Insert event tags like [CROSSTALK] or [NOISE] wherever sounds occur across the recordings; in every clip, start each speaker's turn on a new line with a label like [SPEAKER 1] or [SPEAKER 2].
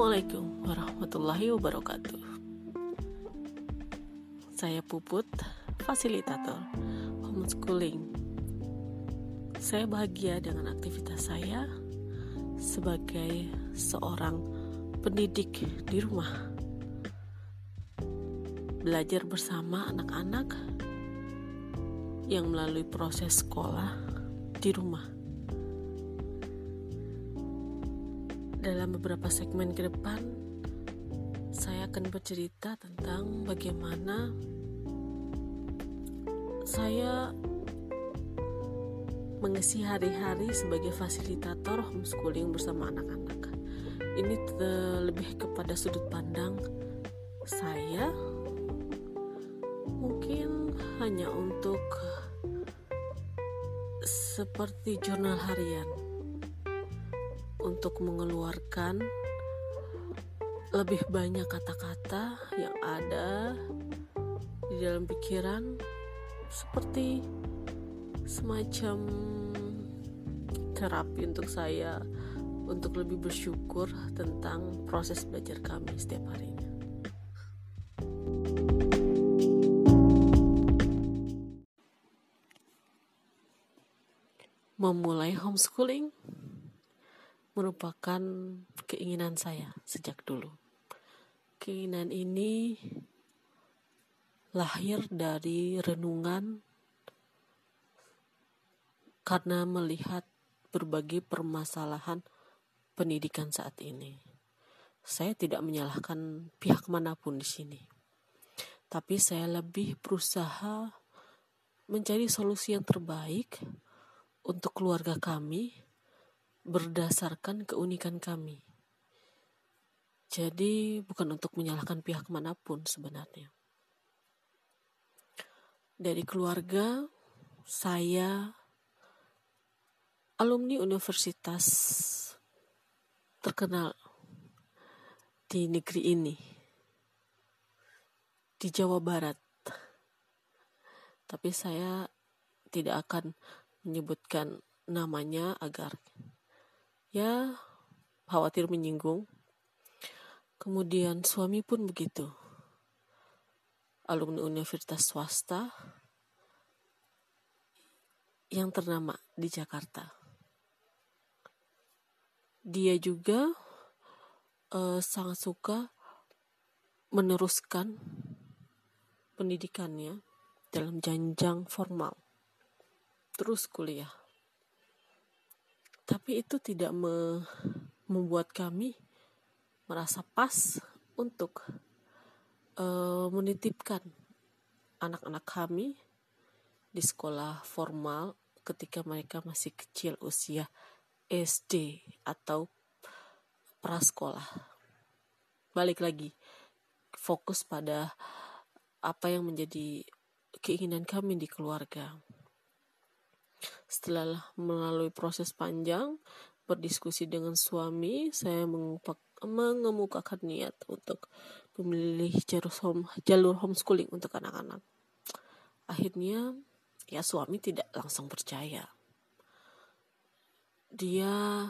[SPEAKER 1] Assalamualaikum warahmatullahi wabarakatuh. Saya Puput, fasilitator homeschooling. Saya bahagia dengan aktivitas saya sebagai seorang pendidik di rumah. Belajar bersama anak-anak yang melalui proses sekolah di rumah dalam beberapa segmen ke depan saya akan bercerita tentang bagaimana saya mengisi hari-hari sebagai fasilitator homeschooling bersama anak-anak. Ini lebih kepada sudut pandang saya mungkin hanya untuk seperti jurnal harian untuk mengeluarkan lebih banyak kata-kata yang ada di dalam pikiran seperti semacam terapi untuk saya untuk lebih bersyukur tentang proses belajar kami setiap harinya. Memulai homeschooling merupakan keinginan saya sejak dulu. Keinginan ini lahir dari renungan karena melihat berbagai permasalahan pendidikan saat ini. Saya tidak menyalahkan pihak mana pun di sini. Tapi saya lebih berusaha mencari solusi yang terbaik untuk keluarga kami berdasarkan keunikan kami. Jadi bukan untuk menyalahkan pihak mana pun sebenarnya. Dari keluarga, saya alumni universitas terkenal di negeri ini, di Jawa Barat. Tapi saya tidak akan menyebutkan namanya agar ya khawatir menyinggung. Kemudian suami pun begitu. Alumni universitas swasta yang ternama di Jakarta. Dia juga uh, sangat suka meneruskan pendidikannya dalam jenjang formal. Terus kuliah tapi itu tidak me membuat kami merasa pas untuk uh, menitipkan anak-anak kami di sekolah formal ketika mereka masih kecil usia SD atau prasekolah. Balik lagi fokus pada apa yang menjadi keinginan kami di keluarga. Setelah melalui proses panjang, berdiskusi dengan suami, saya mengemukakan niat untuk memilih jalur, home, jalur homeschooling untuk anak-anak. Akhirnya, ya suami tidak langsung percaya. Dia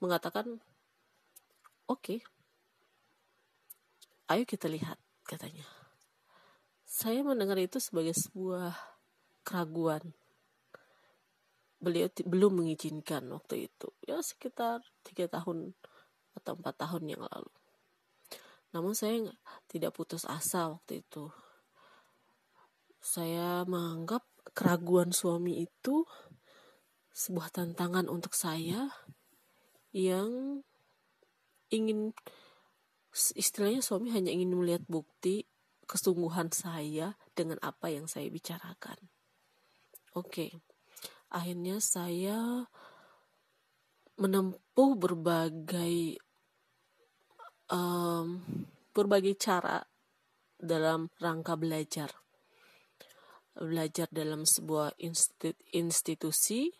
[SPEAKER 1] mengatakan, oke, okay, ayo kita lihat, katanya. Saya mendengar itu sebagai sebuah keraguan beliau belum mengizinkan waktu itu ya sekitar tiga tahun atau empat tahun yang lalu namun saya tidak putus asa waktu itu saya menganggap keraguan suami itu sebuah tantangan untuk saya yang ingin istilahnya suami hanya ingin melihat bukti kesungguhan saya dengan apa yang saya bicarakan. Oke. Okay akhirnya saya menempuh berbagai um, berbagai cara dalam rangka belajar. Belajar dalam sebuah institusi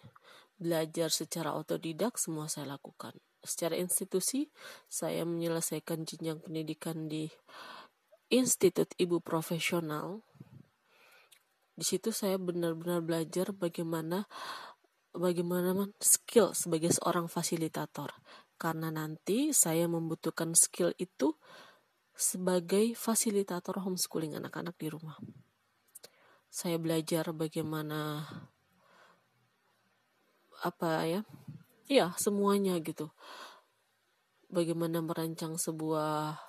[SPEAKER 1] belajar secara otodidak semua saya lakukan. Secara institusi saya menyelesaikan jenjang pendidikan di Institut Ibu Profesional di situ saya benar-benar belajar bagaimana bagaimana skill sebagai seorang fasilitator karena nanti saya membutuhkan skill itu sebagai fasilitator homeschooling anak-anak di rumah. Saya belajar bagaimana apa ya? Iya, semuanya gitu. Bagaimana merancang sebuah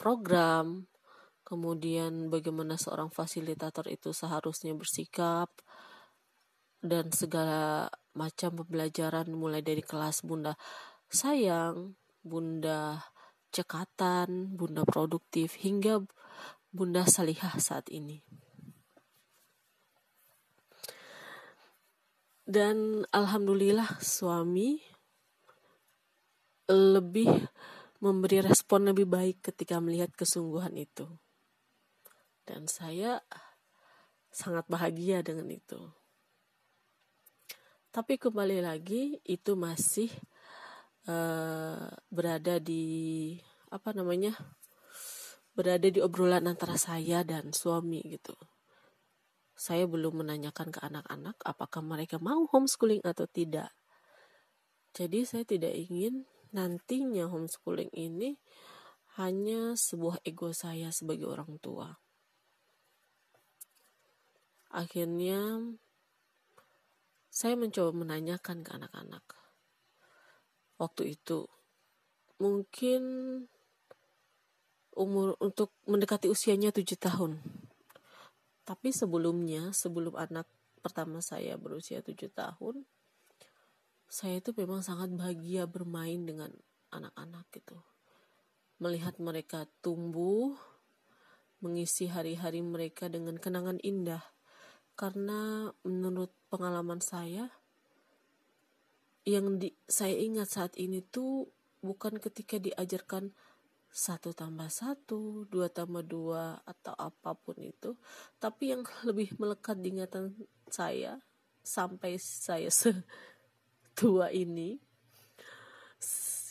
[SPEAKER 1] program, kemudian bagaimana seorang fasilitator itu seharusnya bersikap, dan segala macam pembelajaran mulai dari kelas bunda sayang, bunda cekatan, bunda produktif, hingga bunda salihah saat ini. Dan alhamdulillah suami lebih memberi respon lebih baik ketika melihat kesungguhan itu. Dan saya sangat bahagia dengan itu. Tapi kembali lagi itu masih uh, berada di apa namanya? berada di obrolan antara saya dan suami gitu. Saya belum menanyakan ke anak-anak apakah mereka mau homeschooling atau tidak. Jadi saya tidak ingin nantinya homeschooling ini hanya sebuah ego saya sebagai orang tua. Akhirnya saya mencoba menanyakan ke anak-anak. Waktu itu, mungkin umur untuk mendekati usianya tujuh tahun. Tapi sebelumnya, sebelum anak pertama saya berusia tujuh tahun, saya itu memang sangat bahagia bermain dengan anak-anak gitu. Melihat mereka tumbuh, mengisi hari-hari mereka dengan kenangan indah karena menurut pengalaman saya yang di, saya ingat saat ini tuh bukan ketika diajarkan satu tambah satu, dua tambah dua atau apa pun itu, tapi yang [LAUGHS] lebih melekat di ingatan saya sampai saya [LAUGHS] setua ini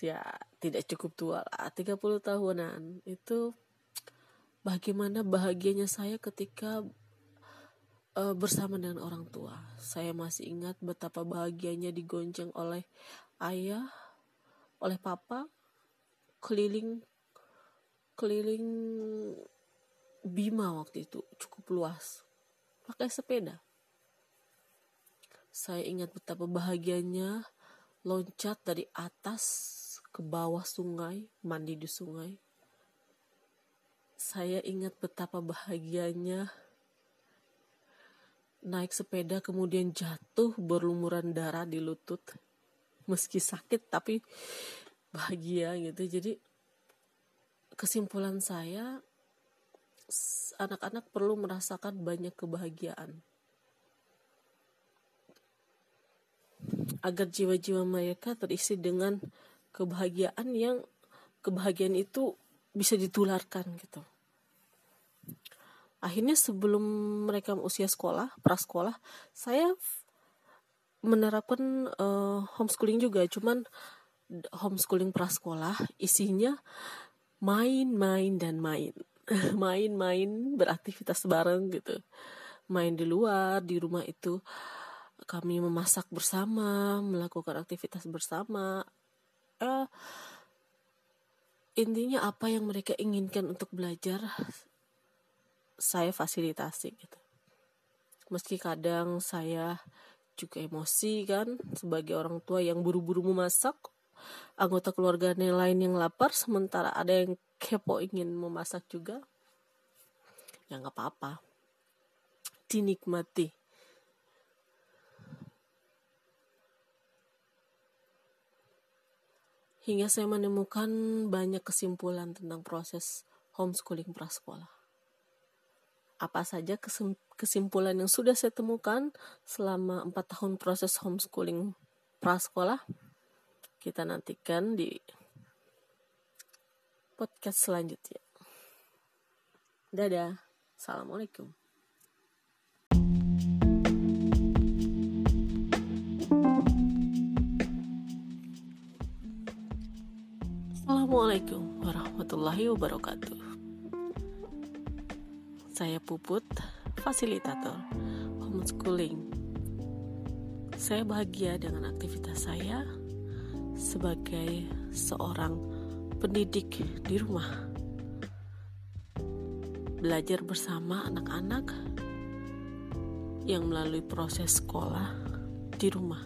[SPEAKER 1] ya tidak cukup tua lah 30 tahunan itu bagaimana bahagianya saya ketika uh, bersama dengan orang tua. Saya masih ingat betapa bahagianya digonceng oleh ayah, oleh papa, keliling keliling Bima waktu itu cukup luas, pakai sepeda. Saya ingat betapa bahagianya loncat dari atas ke bawah sungai, mandi di sungai. Saya ingat betapa bahagianya naik sepeda kemudian jatuh berlumuran darah di lutut. Meski sakit tapi bahagia gitu. Jadi kesimpulan saya anak-anak perlu merasakan banyak kebahagiaan. Agar jiwa-jiwa mereka terisi dengan kebahagiaan yang kebahagiaan itu bisa ditularkan gitu akhirnya sebelum mereka usia sekolah prasekolah saya menerapkan uh, homeschooling juga. Cuman homeschooling prasekolah isinya main-main dan main. [LAUGHS] Main-main beraktivitas bareng gitu. Main di luar di rumah itu kami memasak bersama melakukan aktivitas bersama. Uh, intinya apa yang mereka inginkan untuk belajar saya fasilitasi gitu. Meski kadang saya juga emosi kan sebagai orang tua yang buru-buru memasak anggota keluarga lain yang lapar sementara ada yang kepo ingin memasak juga ya nggak apa-apa. Dinikmati. Hingga saya menemukan banyak kesimpulan tentang proses homeschooling prasekolah apa saja kesimpulan yang sudah saya temukan selama empat tahun proses homeschooling prasekolah? Kita nantikan di podcast selanjutnya. Dadah. Assalamualaikum. Assalamualaikum warahmatullahi wabarakatuh saya Puput, fasilitator homeschooling. Saya bahagia dengan aktivitas saya sebagai seorang pendidik di rumah. Belajar bersama anak-anak yang melalui proses sekolah di rumah.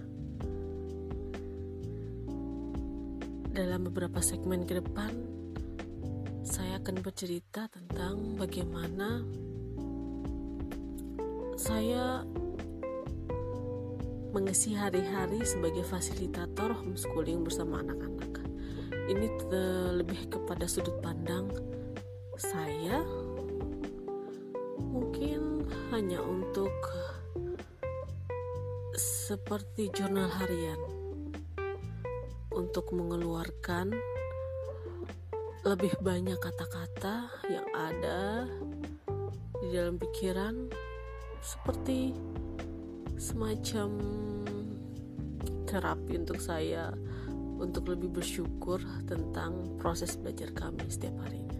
[SPEAKER 1] Dalam beberapa segmen ke depan, akan bercerita tentang bagaimana saya mengisi hari-hari sebagai fasilitator homeschooling bersama anak-anak. Ini lebih kepada sudut pandang saya, mungkin hanya untuk seperti jurnal harian untuk mengeluarkan lebih banyak kata-kata yang ada di dalam pikiran seperti semacam terapi untuk saya untuk lebih bersyukur tentang proses belajar kami setiap harinya.